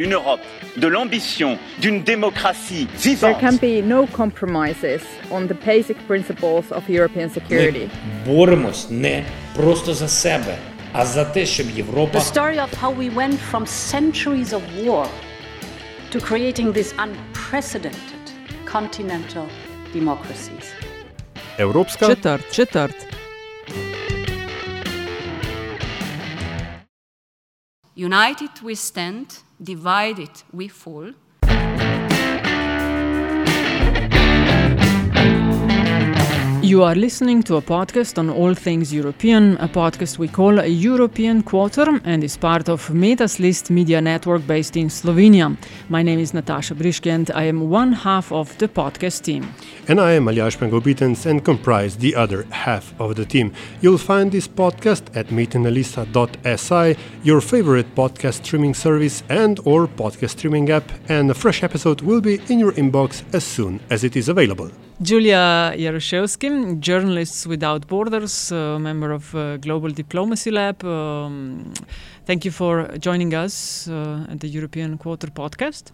une Europe de l'ambition, d'une démocratie vivante. There can be no compromises on the basic principles of European security. The story of how we went from centuries of war to creating these unprecedented continental democracies. Evropska četrt, četrt. United we stand divided we fall. You are listening to a podcast on all things European, a podcast we call a European Quarter and is part of Metas List media network based in Slovenia. My name is Nataša Briški and I am one half of the podcast team. and I am Aljaž Pengov Bitenc and comprise the other half of the team. You'll find this podcast at metinalista.si, your favorite podcast streaming service and or podcast streaming app, and a fresh episode will be in your inbox as soon as it is available. Julia Jaroschewski, Journalists Without Borders, member of uh, Global Diplomacy Lab. Um, thank you for joining us uh, at the European Quarter podcast.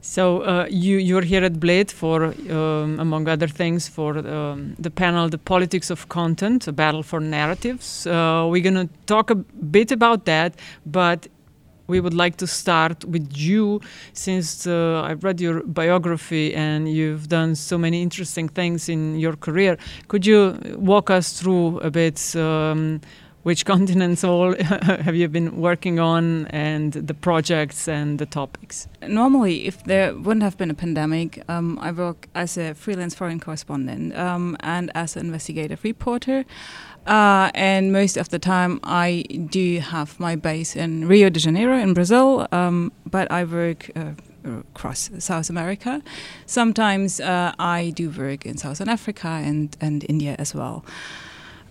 So uh, you you're here at Bled for, um, among other things, for um, the panel "The Politics of Content: A Battle for Narratives." Uh, we're gonna talk a bit about that, but we would like to start with you since uh, I've read your biography and you've done so many interesting things in your career. Could you walk us through a bit um, which continents all have you been working on and the projects and the topics? Normally, if there wouldn't have been a pandemic, um, I work as a freelance foreign correspondent um, and as an investigative reporter. Uh, and most of the time, I do have my base in Rio de Janeiro in Brazil, um, but I work uh, across South America. Sometimes uh, I do work in Southern Africa and, and India as well.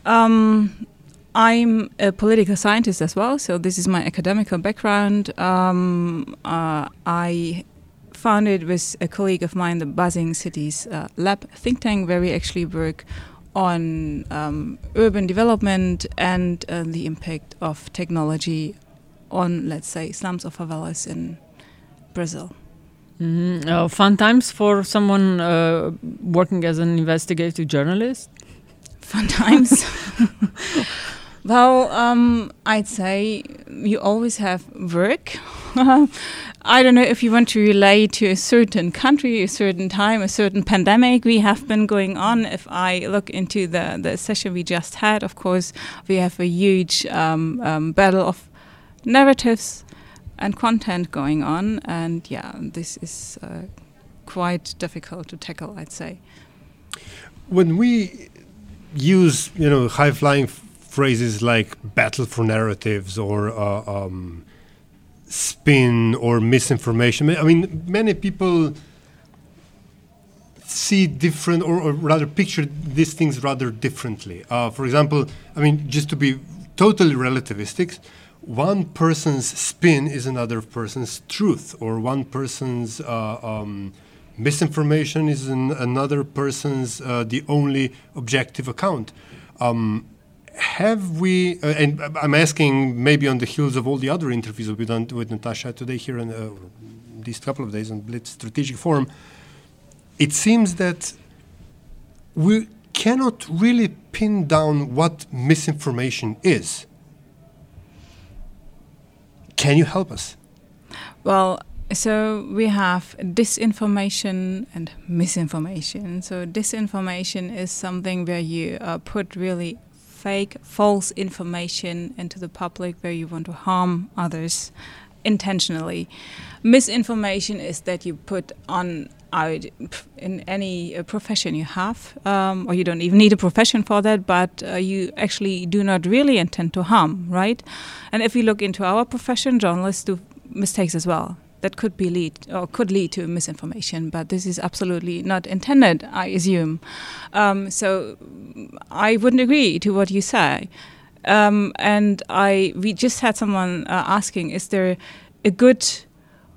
Um, I'm a political scientist as well, so this is my academical background. Um, uh, I founded with a colleague of mine the Buzzing Cities uh, Lab think tank, where we actually work on um, urban development and uh, the impact of technology on, let's say, slums or favelas in Brazil. Mhm. Uh, fun times for someone uh, working as an investigative journalist. Fun times. well, um, I'd say you always have work. I don't know if you want to relate to a certain country, a certain time, a certain pandemic we have been going on. If I look into the, the session we just had, of course, we have a huge um, um, battle of narratives and content going on. And yeah, this is uh, quite difficult to tackle, I'd say. When we use, you know, high flying phrases like battle for narratives or uh, um, spin or misinformation, I mean, many people see different or, or rather picture these things rather differently. Uh, for example, I mean, just to be totally relativistic, one person's spin is another person's truth, or one person's uh, um, misinformation is an, another person's uh, the only objective account. Um, have we, uh, and I'm asking maybe on the heels of all the other interviews we've done with Nataša today here in uh, these couple of days on Bled Strategic Forum, it seems that we cannot really pin down what misinformation is. Can you help us? Well, so we have disinformation and misinformation. So disinformation is something where you uh, put really fake, false information into the public where you want to harm others intentionally. Misinformation is that you put on out in any uh, profession you have, um, or you don't even need a profession for that, but uh, you actually do not really intend to harm, right? And if we look into our profession, journalists do mistakes as well. That could be lead or could lead to misinformation, but this is absolutely not intended, I assume. Um, so I wouldn't agree to what you say. Um, and I we just had someone uh, asking, is there a good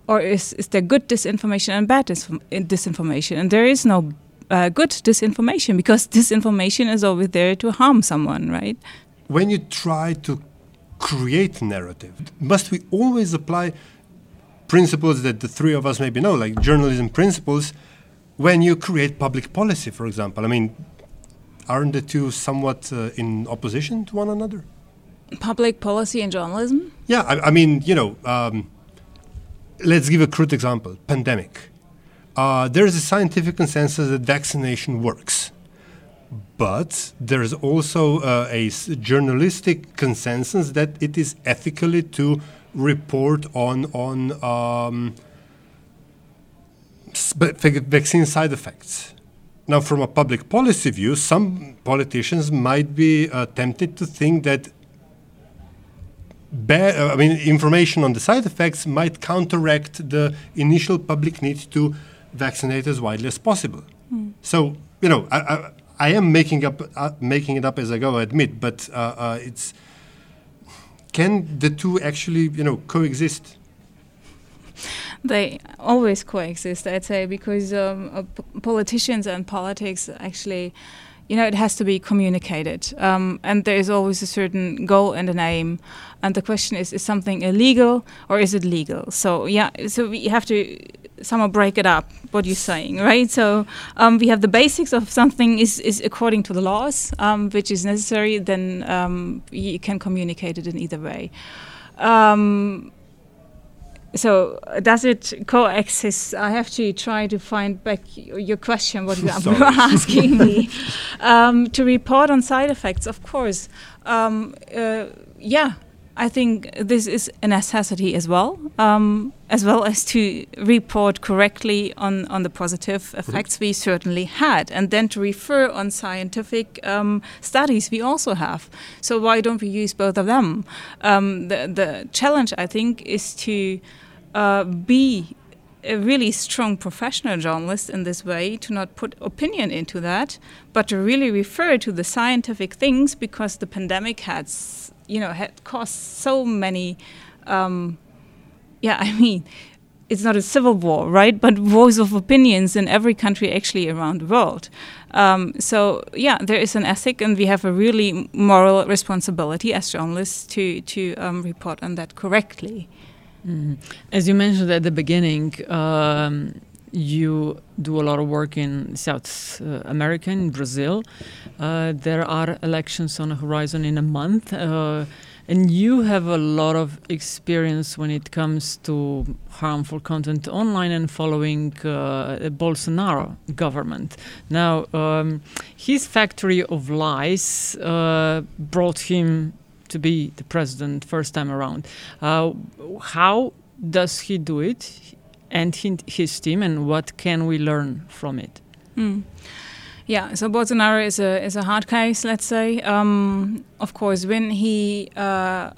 or is, is there good disinformation and bad disinform- disinformation? And there is no uh, good disinformation because disinformation is always there to harm someone, right? When you try to create narrative, must we always apply principles that the three of us maybe know, like journalism principles, when you create public policy, for example. I mean, aren't the two somewhat uh, in opposition to one another? Public policy and journalism? Yeah, I, I mean, you know, um, let's give a crude example pandemic. Uh, there's a scientific consensus that vaccination works. But there's also uh, a journalistic consensus that it is ethically to report on on um, vaccine side effects. Now, from a public policy view, some politicians might be uh, tempted to think that uh, I mean, information on the side effects might counteract the initial public need to vaccinate as widely as possible. So, you know, I, I, I am making up uh, making it up as I go. I admit, but uh, uh, it's can the two actually, you know, coexist? They always coexist, I'd say, because um, uh, politicians and politics actually, you know, it has to be communicated. Um, and there is always a certain goal and an aim. And the question is is something illegal or is it legal? So, yeah, so we have to somehow break it up, what you're saying, right? So, um, we have the basics of something is, is according to the laws, um, which is necessary, then um, you can communicate it in either way. Um, so does it coexist? I have to try to find back your question, what you were Sorry. asking me. Um, to report on side effects, of course. Um, uh, yeah, I think this is a necessity as well, um, as well as to report correctly on, on the positive effects we certainly had, and then to refer on scientific um, studies we also have. So why don't we use both of them? Um, the the challenge I think is to uh, be a really strong professional journalist in this way to not put opinion into that, but to really refer to the scientific things because the pandemic had, s- you know, had caused so many. Um, yeah, I mean, it's not a civil war, right? But wars of opinions in every country actually around the world. Um, so yeah, there is an ethic, and we have a really moral responsibility as journalists to to um, report on that correctly. As you mentioned at the beginning, um, you do a lot of work in South uh, America, in Brazil. Uh, there are elections on the horizon in a month. Uh, and you have a lot of experience when it comes to harmful content online and following uh, Bolsonaro government. Now, um, his factory of lies uh, brought him to be the president first time around. Uh, how does he do it, and his team, and what can we learn from it? Mm. Yeah, so Bolsonaro is a is a hard case, let's say. Um, of course, when he uh,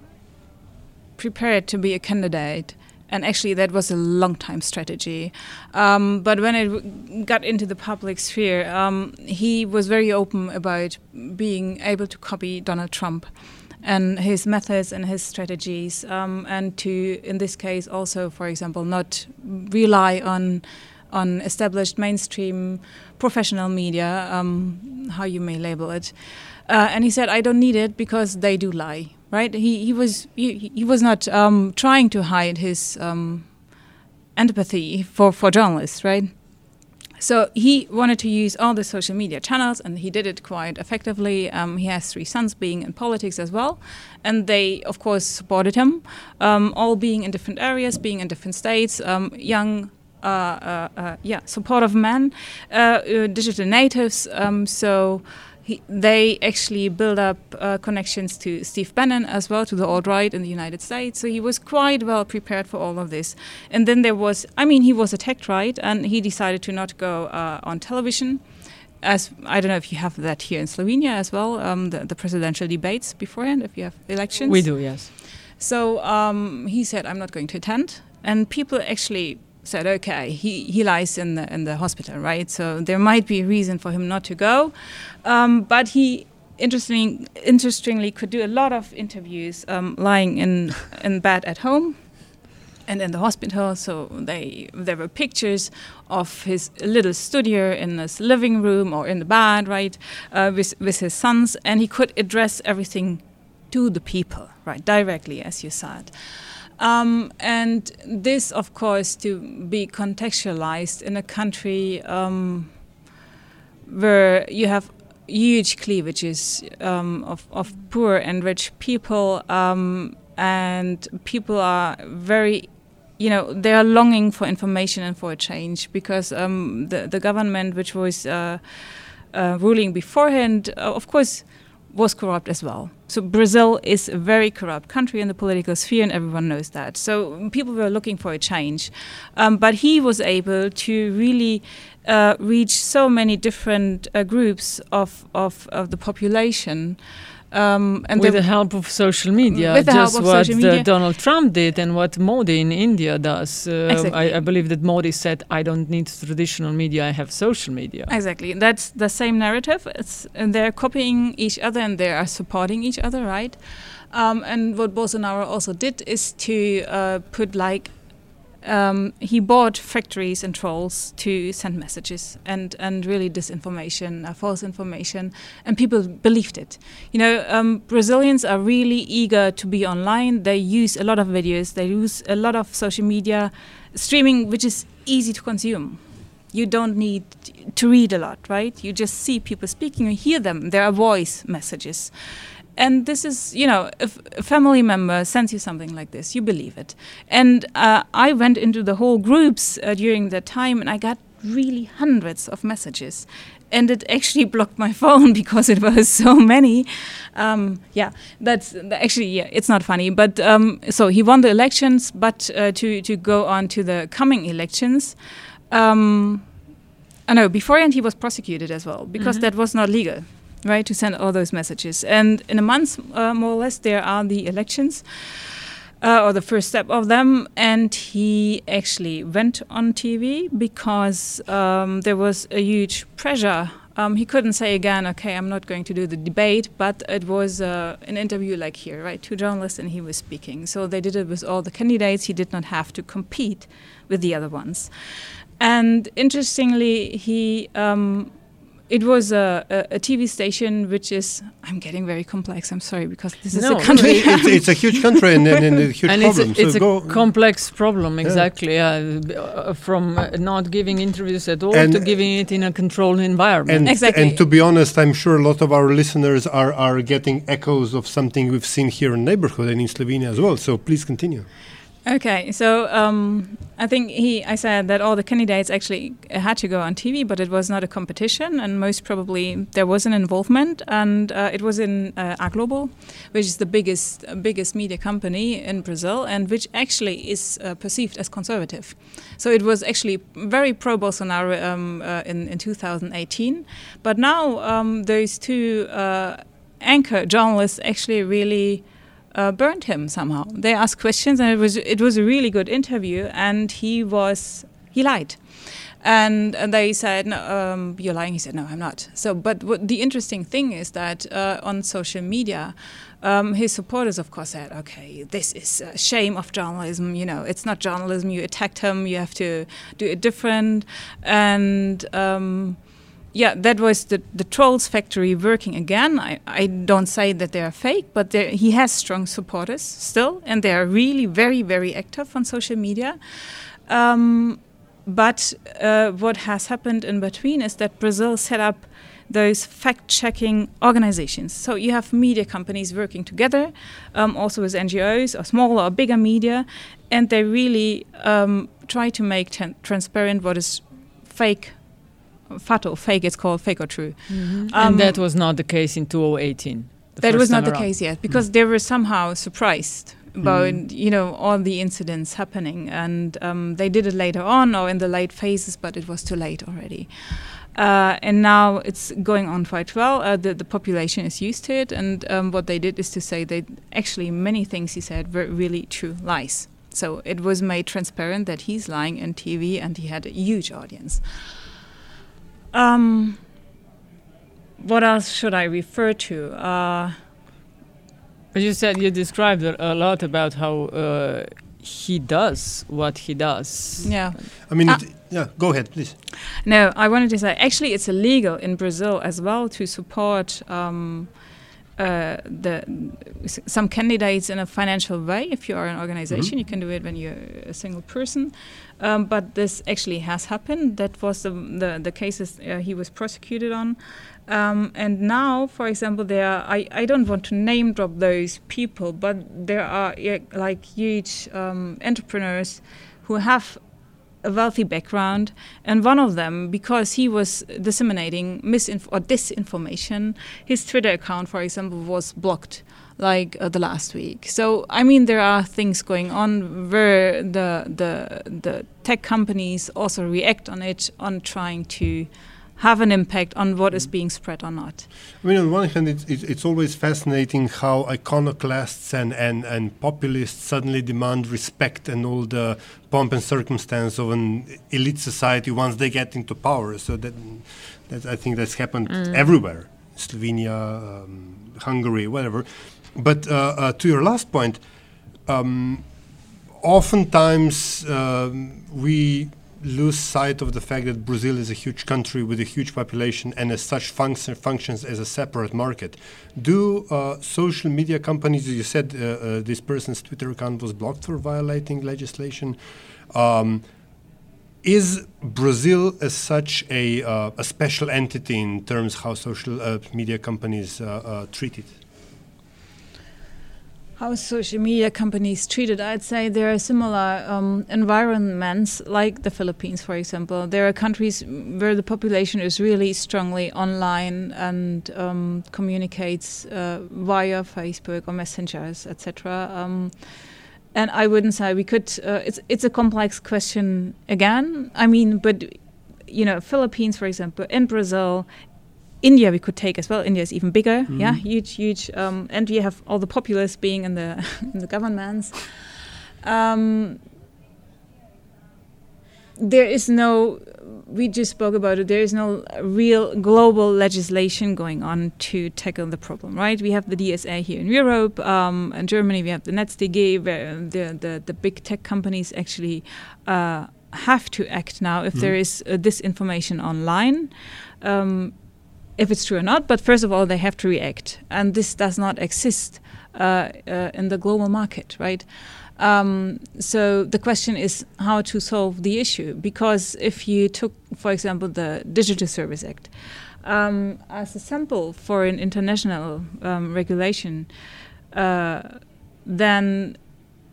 prepared to be a candidate, and actually that was a long time strategy. Um, but when it got into the public sphere, um, he was very open about being able to copy Donald Trump and his methods and his strategies, um, and to, in this case, also, for example, not rely on on established mainstream professional media, um, how you may label it. Uh, and he said, "I don't need it because they do lie." Right? He he was he, he was not um, trying to hide his um, antipathy for for journalists, right? So he wanted to use all the social media channels, and he did it quite effectively. Um, he has three sons being in politics as well, and they, of course, supported him, um, all being in different areas, being in different states, um, young. Uh, uh, uh, yeah, supportive men, uh, uh, digital natives. Um, so he, they actually build up uh, connections to Steve Bannon as well, to the alt right in the United States. So he was quite well prepared for all of this. And then there was, I mean, he was attacked, right? And he decided to not go uh, on television. As I don't know if you have that here in Slovenia as well, um, the, the presidential debates beforehand, if you have elections. We do, yes. So um, he said, I'm not going to attend. And people actually said, okay, he, he lies in the, in the hospital, right? So there might be a reason for him not to go. Um, but he interesting, interestingly could do a lot of interviews um, lying in, in bed at home and in the hospital. So they there were pictures of his little studio in his living room or in the bed, right, uh, with with his sons, and he could address everything to the people, right, directly, as you said. Um, and this, of course, to be contextualized in a country um, where you have huge cleavages um, of, of poor and rich people, um, and people are very you know they are longing for information and for a change because um, the the government which was uh, uh, ruling beforehand, uh, of course, was corrupt as well. So Brazil is a very corrupt country in the political sphere, and everyone knows that. So people were looking for a change, um, but he was able to really uh, reach so many different uh, groups of, of, of the population. Um, and with the help of social media, with just what media. Donald Trump did and what Modi in India does. Uh, exactly. I, I, believe that Modi said, "I don't need traditional media; I have social media." Exactly, that's the same narrative. It's, and they're copying each other and they are supporting each other, right? Um, and what Bolsonaro also did is to uh, put like um, he bought factories and trolls to send messages and, and really disinformation, uh, false information, and people believed it. You know, um, Brazilians are really eager to be online. They use a lot of videos, they use a lot of social media streaming, which is easy to consume. You don't need to read a lot, right? You just see people speaking, you hear them. There are voice messages and this is you know if a family member sends you something like this you believe it. And uh, i went into the whole groups uh, during that time and i got really hundreds of messages. And it actually blocked my phone because it was so many. Um, yeah that's actually yeah it's not funny. But um, so he won the elections but uh, to to go on to the coming elections um, I know beforehand he was prosecuted as well because mm -hmm. that was not legal right, to send all those messages. And in a month, uh, more or less, there are the elections. Uh, or the first step of them, and he actually went on TV because um, there was a huge pressure. Um, he couldn't say again, okay, I'm not going to do the debate, but it was uh, an interview like here, right? Two journalists, and he was speaking. So they did it with all the candidates. He did not have to compete with the other ones. And interestingly, he um, it was a, a, a, TV station which is I'm getting very complex. I'm sorry because this is a country. it's, it's, a huge country and, and, and a huge and problem. It's a, it's so a complex problem exactly. Yeah. Uh, from uh, not giving interviews at all and to giving it in a controlled environment. And, exactly. And to be honest, I'm sure a lot of our listeners are are getting echoes of something we've seen here in neighborhood and in Slovenia as well. So please continue. Okay, so um, I think he, I said that all the candidates actually had to go on TV, but it was not a competition, and most probably there was an involvement, and uh, it was in uh, which is the biggest uh, biggest media company in Brazil, and which actually is uh, perceived as conservative. So it was actually very pro Bolsonaro um, uh, in in 2018, but now um, those two uh, anchor journalists actually really uh, burned him somehow. They asked questions, and it was it was a really good interview. And he was he lied, and, and they said, no, um, "You're lying." He said, "No, I'm not." So, but what the interesting thing is that uh, on social media. Um, his supporters, of course, said, "Okay, this is a shame of journalism. You know, it's not journalism. You attacked him. You have to do it different." And um, yeah, that was the, the Trolls Factory working again. I, I don't say that they are fake, but he has strong supporters still, and they are really very, very active on social media. Um, but uh, what has happened in between is that Brazil set up those fact checking organizations. So you have media companies working together, um, also with NGOs or smaller or bigger media, and they really um, try to make transparent what is fake fato, fake, it's called fake or true. Mm-hmm. Um, and that was not the case in 2018. That was not the around. case yet because mm. they were somehow surprised about mm. you know all the incidents happening, and um, they did it later on or in the late phases, but it was too late already. Uh, and now it's going on quite well. Uh, the, the population is used to it, and um, what they did is to say that actually many things he said were really true lies. So it was made transparent that he's lying on TV, and he had a huge audience. Um, what else should I refer to? Uh, you said you described a lot about how uh, he does what he does. Yeah. I mean, uh, it, yeah, go ahead, please. No, I wanted to say actually it's illegal in Brazil as well to support um, uh, the some candidates in a financial way. If you are an organization, mm-hmm. you can do it when you're a single person. Um, but this actually has happened. That was the the, the cases uh, he was prosecuted on. Um, and now, for example, there are, I, I don't want to name drop those people, but there are like huge um, entrepreneurs who have a wealthy background, and one of them, because he was disseminating misinf- or disinformation, his Twitter account, for example, was blocked like uh, the last week. So I mean, there are things going on where the the the tech companies also react on it on trying to have an impact on what is being spread or not. I mean, on one hand, it's, it's, always fascinating how iconoclasts and, and, and populists suddenly demand respect and all the pomp and circumstance of an elite society once they get into power. So that, that I think that's happened mm. everywhere, Slovenia, um, Hungary, whatever. But uh, uh, to your last point, um, oftentimes um, we lose sight of the fact that Brazil is a huge country with a huge population and as such function, functions as a separate market. Do uh, social media companies, as you said uh, uh, this person's Twitter account was blocked for violating legislation. Um, is Brazil as such a, uh, a special entity in terms how social uh, media companies uh, treat it? How social media companies treated. I'd say there are similar um, environments, like the Philippines, for example. There are countries where the population is really strongly online and um, communicates uh, via Facebook or messengers, etc. Um, and I wouldn't say we could. Uh, it's it's a complex question again. I mean, but you know, Philippines, for example, in Brazil, India we could take as well. India is even bigger, mm-hmm. yeah, huge, huge, um, and we have all the populace being in the in the governments. Um, there is no. We just spoke about it. There is no real global legislation going on to tackle the problem, right? We have the DSA here in Europe, um, in Germany we have the NetzDG, where the the, the big tech companies actually uh, have to act now if mm-hmm. there is uh, disinformation online. Um, if it's true or not. But first of all, they have to react, and this does not exist uh, uh, in the global market, right? Um, so the question is how to solve the issue. Because if you took, for example, the Digital Service Act um, as a sample for an international um, regulation, uh, then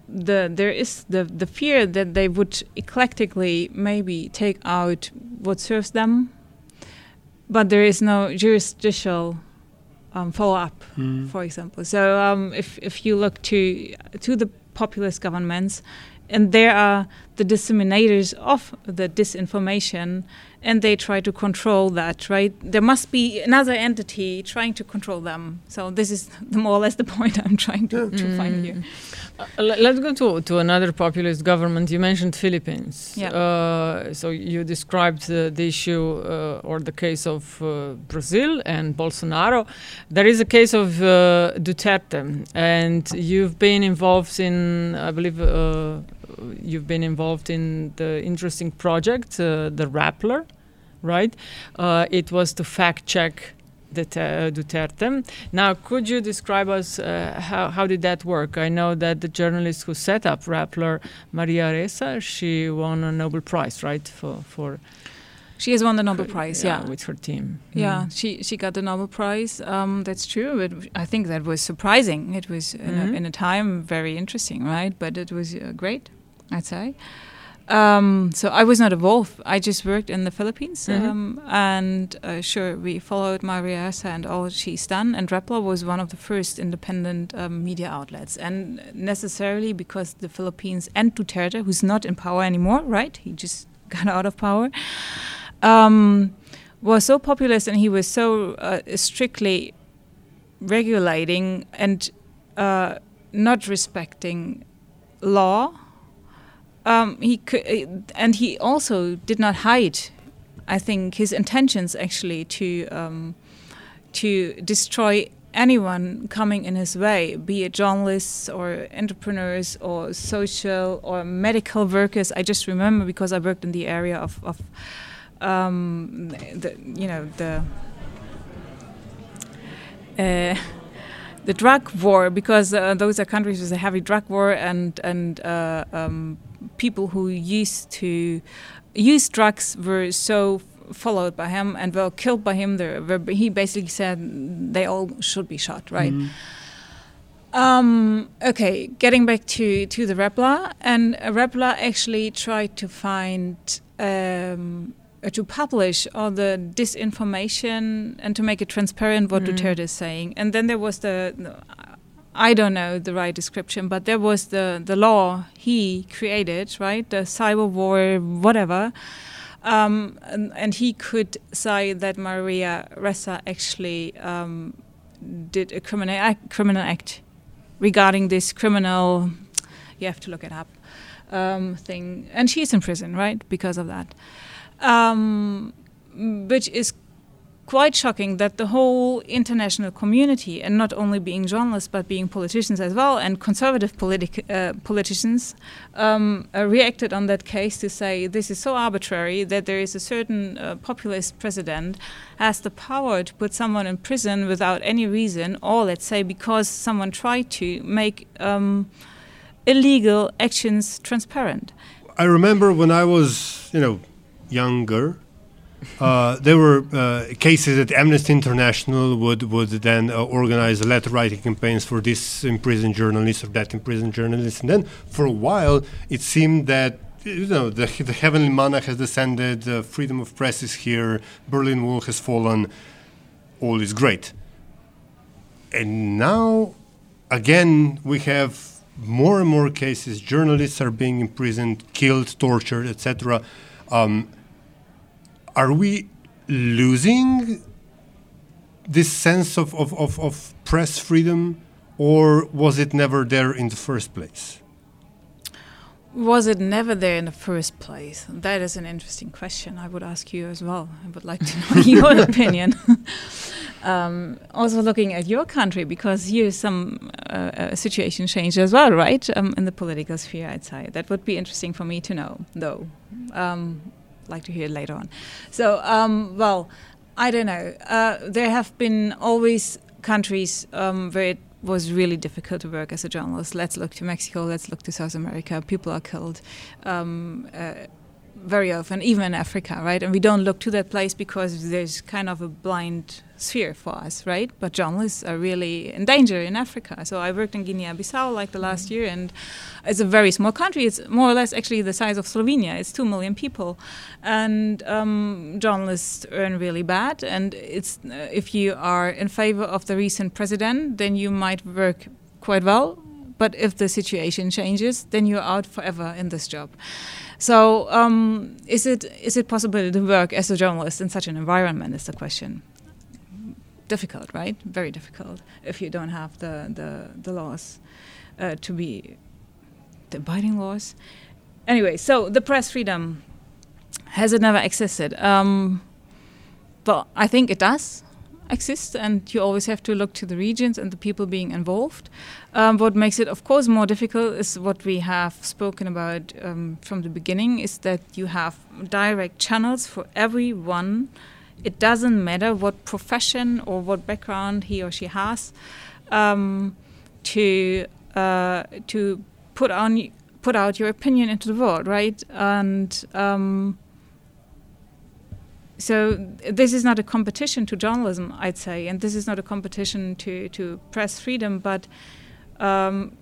the there is the the fear that they would eclectically maybe take out what serves them but there is no jurisdictional um, follow up, mm. for example. So um, if if you look to to the populist governments, and there are the disseminators of the disinformation, and they try to control that. Right? There must be another entity trying to control them. So this is the more or less the point I'm trying to, to mm. find here. Uh, let's go to, to another populist government. You mentioned Philippines. Yeah. Uh, so you described uh, the issue uh, or the case of uh, Brazil and Bolsonaro. There is a case of uh, Duterte, and you've been involved in, I believe, you've been involved in the interesting project, the Rappler, right? it was to fact check the Duterte. Now, could you describe us uh, how, how did that work? I know that the journalist who set up Rappler, Maria Ressa, she won a Nobel Prize, right, for for. She has won the Nobel Prize, yeah, yeah. with her team. Yeah, mm. she she got the Nobel Prize. Um, that's true. It, I think that was surprising. It was in, mm-hmm. a, in, a, time very interesting, right? But it was uh, great, I'd say. Um, so I was not involved. I just worked in the Philippines, mm-hmm. um, and uh, sure, we followed Maria and all she's done. And Rappler was one of the first independent um, media outlets, and necessarily because the Philippines and Duterte, who's not in power anymore, right? He just got out of power. Um, was so populist, and he was so uh, strictly regulating and uh, not respecting law um, he could, uh, and he also did not hide. I think his intentions actually to um, to destroy anyone coming in his way, be it journalists or entrepreneurs or social or medical workers. I just remember because I worked in the area of, of um, the you know the. Uh, the drug war because uh, those are countries with a heavy drug war and and uh, um, people who used to use drugs were so followed by him and were killed by him. Were, he basically said they all should be shot, right? Mm. Um, okay, getting back to, to the Rappler, and Rappler actually tried to find um, uh, to publish all the disinformation and to make it transparent what mm. Duterte is saying. And then there was the, I don't know the right description, but there was the, the law he created, right? The cyber war, whatever. Um, and, and, he could say that Maria Ressa actually um, did a criminal act, criminal act regarding this criminal, you have to look it up, um, thing. And she's in prison, right, because of that um, which is quite shocking that the whole international community, and not only being journalists but being politicians as well, and conservative politi- uh, politicians, um, uh, reacted on that case to say this is so arbitrary that there is a certain uh, populist president has the power to put someone in prison without any reason, or let's say because someone tried to make um, illegal actions transparent. I remember when I was, you know, younger, uh, there were uh, cases that Amnesty International would would then uh, organize letter writing campaigns for this imprisoned journalist or that imprisoned journalist, and then for a while it seemed that you know the, the heavenly manna has descended, uh, freedom of press is here, Berlin Wall has fallen, all is great, and now again we have more and more cases. Journalists are being imprisoned, killed, tortured, etc. Um, are we losing this sense of, of, of, of press freedom, or was it never there in the first place? Was it never there in the first place? That is an interesting question. I would ask you as well. I would like to know your opinion. um, also, looking at your country, because here some uh, uh, situation changed as well, right? Um, in the political sphere, I'd say that would be interesting for me to know, though. Um, like to hear later on. So, um, well, I don't know. Uh, there have been always countries um, where it was really difficult to work as a journalist. Let's look to Mexico. Let's look to South America. People are killed. Um, uh, very often, even in Africa, right? And we don't look to that place because there's kind of a blind sphere for us, right? But journalists are really in danger in Africa. So I worked in Guinea-Bissau like the last year, and it's a very small country. It's more or less actually the size of Slovenia. It's two million people, and um, journalists earn really bad. And it's uh, if you are in favor of the recent president, then you might work quite well. But if the situation changes, then you're out forever in this job. So, um, is it is it possible to work as a journalist in such an environment? Is the question. Difficult, right? Very difficult if you don't have the the, the laws uh, to be the abiding laws. Anyway, so the press freedom has it never existed? Um, well, I think it does exist, and you always have to look to the regions and the people being involved. Um, what makes it, of course, more difficult is what we have spoken about um, from the beginning: is that you have direct channels for everyone. It doesn't matter what profession or what background he or she has um, to uh, to put on put out your opinion into the world, right? And um, so this is not a competition to journalism, I'd say, and this is not a competition to, to press freedom, but um,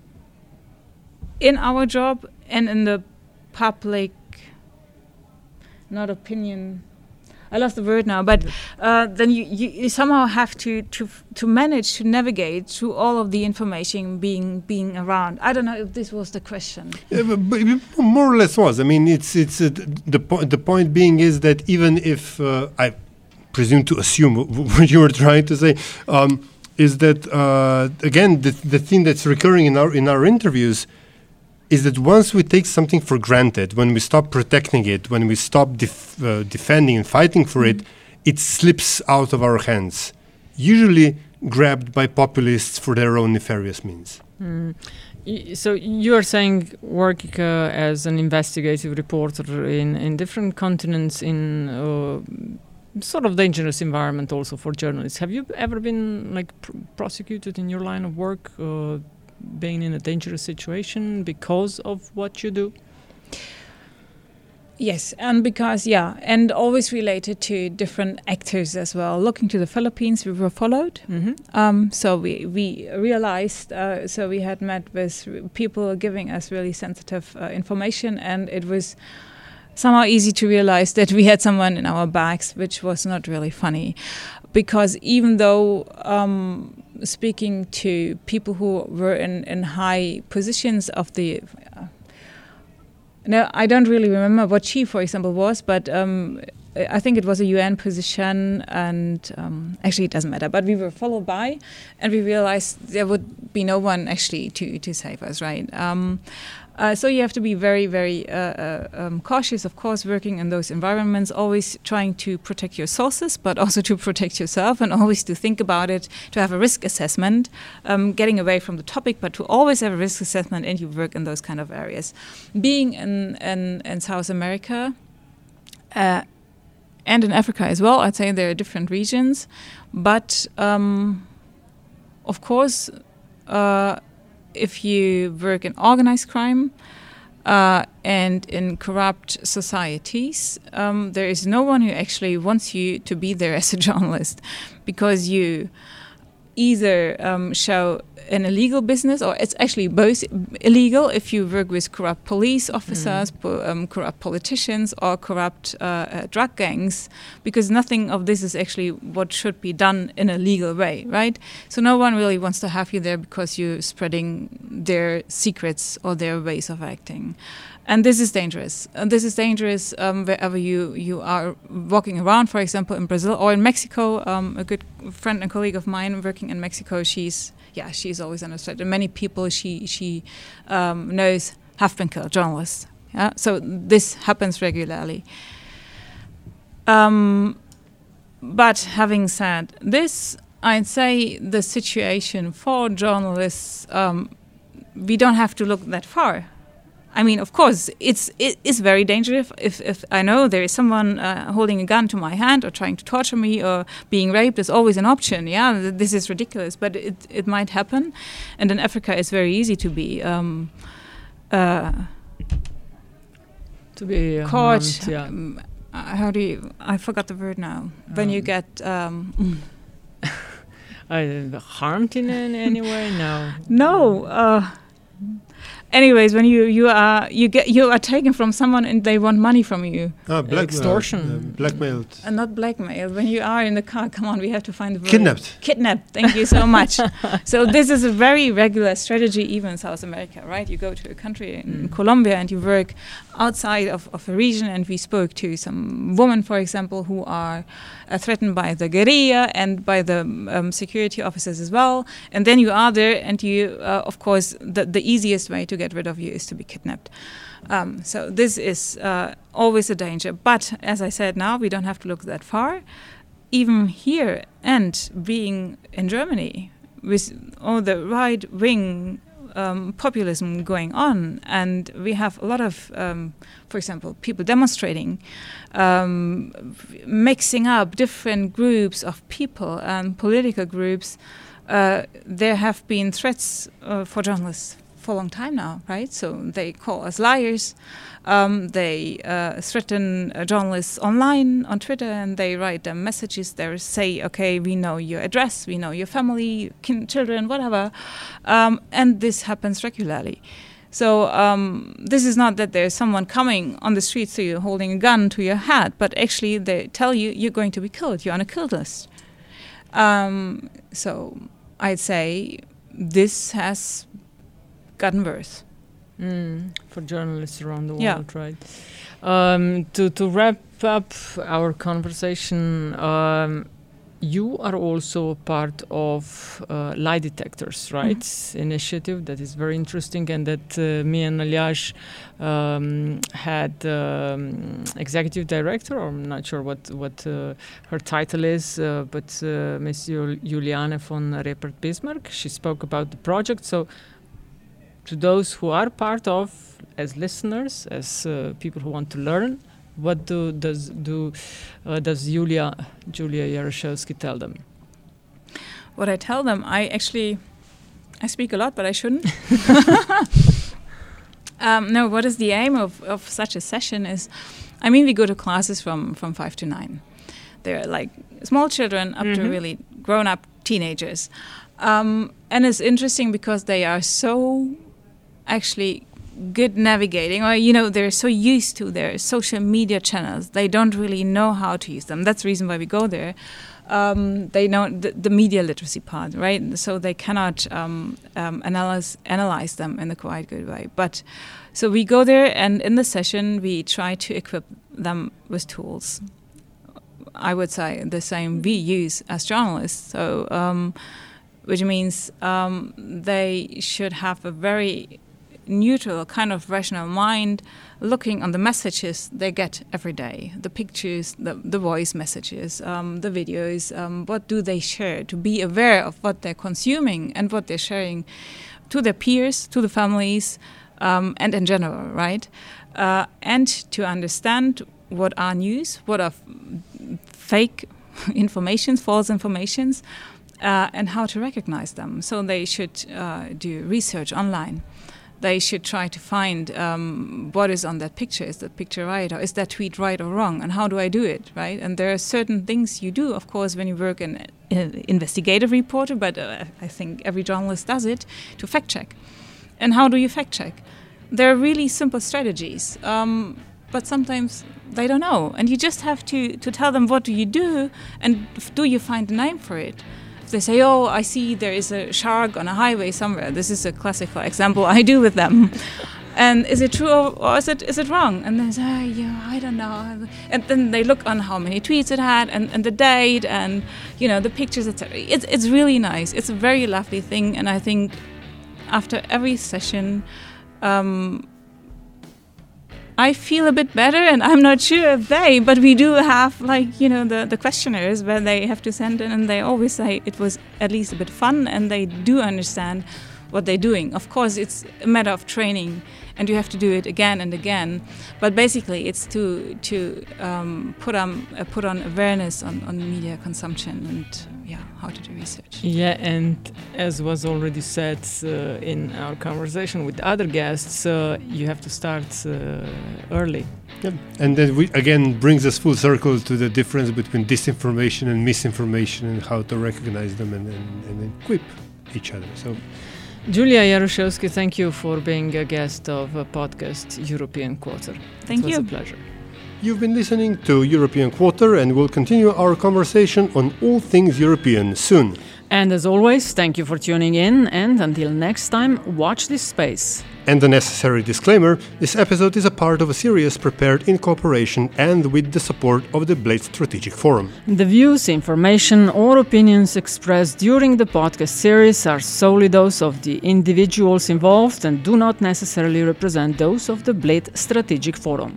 in our job and in the public, not opinion, I lost the word now, but uh, then you, you, somehow have to, to to manage to navigate through all of the information being being around. I don't know if this was the question. Yeah, but, but more or less was. I mean, it's it's uh, the point. The point being is that even if uh, I presume to assume what you were trying to say. Um, is that uh, again the, the thing that's recurring in our in our interviews is that once we take something for granted, when we stop protecting it, when we stop def uh, defending and fighting for it, it slips out of our hands, usually grabbed by populists for their own nefarious means. Mm. So you are saying working uh, as an investigative reporter in, in different continents in uh, sort of dangerous environment also for journalists. Have you ever been like pr prosecuted in your line of work, uh, being in a dangerous situation because of what you do? Yes, and because yeah, and always related to different actors as well. Looking to the Philippines, we were followed. Mm -hmm. um, so we we realized. Uh, so we had met with people giving us really sensitive uh, information, and it was somehow easy to realize that we had someone in our backs, which was not really funny, because even though. Um, speaking to people who were in, in high positions of the no, I don't really remember what she, for example, was, but um, I think it was a UN position, and um, actually it doesn't matter. But we were followed by, and we realized there would be no one actually to to save us, right? Um, uh, so you have to be very, very uh, uh, um, cautious, of course, working in those environments, always trying to protect your sources, but also to protect yourself, and always to think about it, to have a risk assessment, um, getting away from the topic, but to always have a risk assessment and you work in those kind of areas. Being in, in, in South America, uh, and in Africa as well, I'd say there are different regions, but um, of course, uh, if you work in organized crime uh, and in corrupt societies, um, there is no one who actually wants you to be there as a journalist because you either um, show an illegal business, or it's actually both illegal if you work with corrupt police officers, mm. po um, corrupt politicians, or corrupt uh, uh, drug gangs, because nothing of this is actually what should be done in a legal way, right? So no one really wants to have you there because you're spreading their secrets or their ways of acting and this is dangerous. And this is dangerous um, wherever you you are walking around. For example, in Brazil or in Mexico. Um, a good friend and colleague of mine working in Mexico. She's yeah, she's always under threat. And many people she she um, knows have been killed. Journalists. Yeah, so this happens regularly. Um, but having said this, I'd say the situation for journalists. Um, we don't have to look that far I mean, of course, it's it is very dangerous if, if I know there is someone uh, holding a gun to my hand or trying to torture me or being raped is always an option. Yeah, this is ridiculous, but it it might happen, and in Africa it's very easy to be. Um, uh, to be uh, caught. Harmed, yeah. Um, uh, how do you? I forgot the word now. When you um, get. Um, uh, harmed in any way? No. No. Anyways, when you you are you get you are taken from someone and they want money from you. Ah, black, extortion, uh, blackmailed. And not blackmailed. When you are in the car, come on, we have to find the word. Kidnapped. Kidnapped. Thank you so much. so this is a very regular strategy, even in South America, right? You go to a country in mm. Colombia and you work outside of, of a region, and we spoke to some women, for example, who are uh, threatened by the guerrilla and by the um, security officers as well. And then you are there, and you, uh, of course, the, the easiest way to get rid of you is to be kidnapped. Um, so this is uh, always a danger. But as I said, now we don't have to look that far. Even here, and being in Germany, with all the right wing um, populism going on, and we have a lot of, um, for example, people demonstrating, um, mixing up different groups of people and political groups. Uh, there have been threats uh, for journalists for a long time now, right? So they call us liars. Um, they uh, threaten uh, journalists online on Twitter, and they write them messages. They say, "Okay, we know your address, we know your family, kin- children, whatever," um, and this happens regularly. So um, this is not that there's someone coming on the street to you holding a gun to your head, but actually they tell you you're going to be killed. You're on a kill list. Um, so I'd say this has gotten worse. Mm, for journalists around the world, yeah. right? Um, to to wrap up our conversation, um, you are also part of uh, lie detectors, right? Mm-hmm. Initiative that is very interesting, and that uh, me and Aljaž um, had um, executive director, or I'm not sure what what uh, her title is, uh, but uh, Miss Juliane von Reppert Bismarck. She spoke about the project, so to those who are part of, as listeners, as uh, people who want to learn What do does do uh, does Julia Julia Jaroschewski tell them? What I tell them, I actually I speak a lot, but I shouldn't. um, no, what is the aim of, of such a session is, I mean, we go to classes from, from five to nine. They're like small children up to Mhm. really grown up teenagers. Um, and it's interesting because they are so actually good navigating or you know they're so used to their social media channels they don't really know how to use them. That's the reason why we go there. Um, they know the, the media literacy part right? So they cannot um, um, analyze analyze them in a quite good way. But so we go there and in the session we try to equip them with tools. I would say the same we use as journalists. So um, which means um, they should have a very neutral, kind of rational mind looking on the messages they get every day the pictures, the, the voice messages, um, the videos, um, what do they share, to be aware of what they're consuming and what they're sharing to their peers, to the families, um, and in general, right? Uh, and to understand what are news, what are fake informations, false informations, uh, and how to recognize them. So they should uh, do research online. They should try to find um, what is on that picture. Is that picture right, or is that tweet right or wrong? And how do I do it, right? And there are certain things you do, of course, when you work in an investigative reporter, but uh, I think every journalist does it to fact check. And how do you fact check? There are really simple strategies, um, but sometimes they don't know, and you just have to to tell them what do you do, and do you find a name for it? They say, "Oh, I see there is a shark on a highway somewhere," this is a classical example I do with them. And is it true or, or is it is it wrong? And they say, oh, yeah, I don't know. And then they look on how many tweets it had and, and the date and you know the pictures, etc. It's it's really nice. It's a very lovely thing, and I think after every session, um, I feel a bit better, and I'm not sure if they, but we do have like you know the the questionnaires where they have to send in, and they always say it was at least a bit fun, and they do understand what they're doing. Of course, it's a matter of training, and you have to do it again and again. But basically, it's to to um, put on uh, put on awareness on, on media consumption and yeah, how to do research. Yeah, and as was already said uh, in our conversation with other guests, uh, you have to start uh, early. Yep. And then we again brings us full circle to the difference between disinformation and misinformation and how to recognize them and, and, and equip each other. So Julia Jaroschewski, thank you for being a guest of a podcast European Quarter. Thank it was you. a pleasure. You've been listening to European Quarter and we'll continue our conversation on all things European soon. And as always, thank you for tuning in. And until next time, watch this space. And the necessary disclaimer this episode is a part of a series prepared in cooperation and with the support of the Bled Strategic Forum. The views, information, or opinions expressed during the podcast series are solely those of the individuals involved and do not necessarily represent those of the Bled Strategic Forum.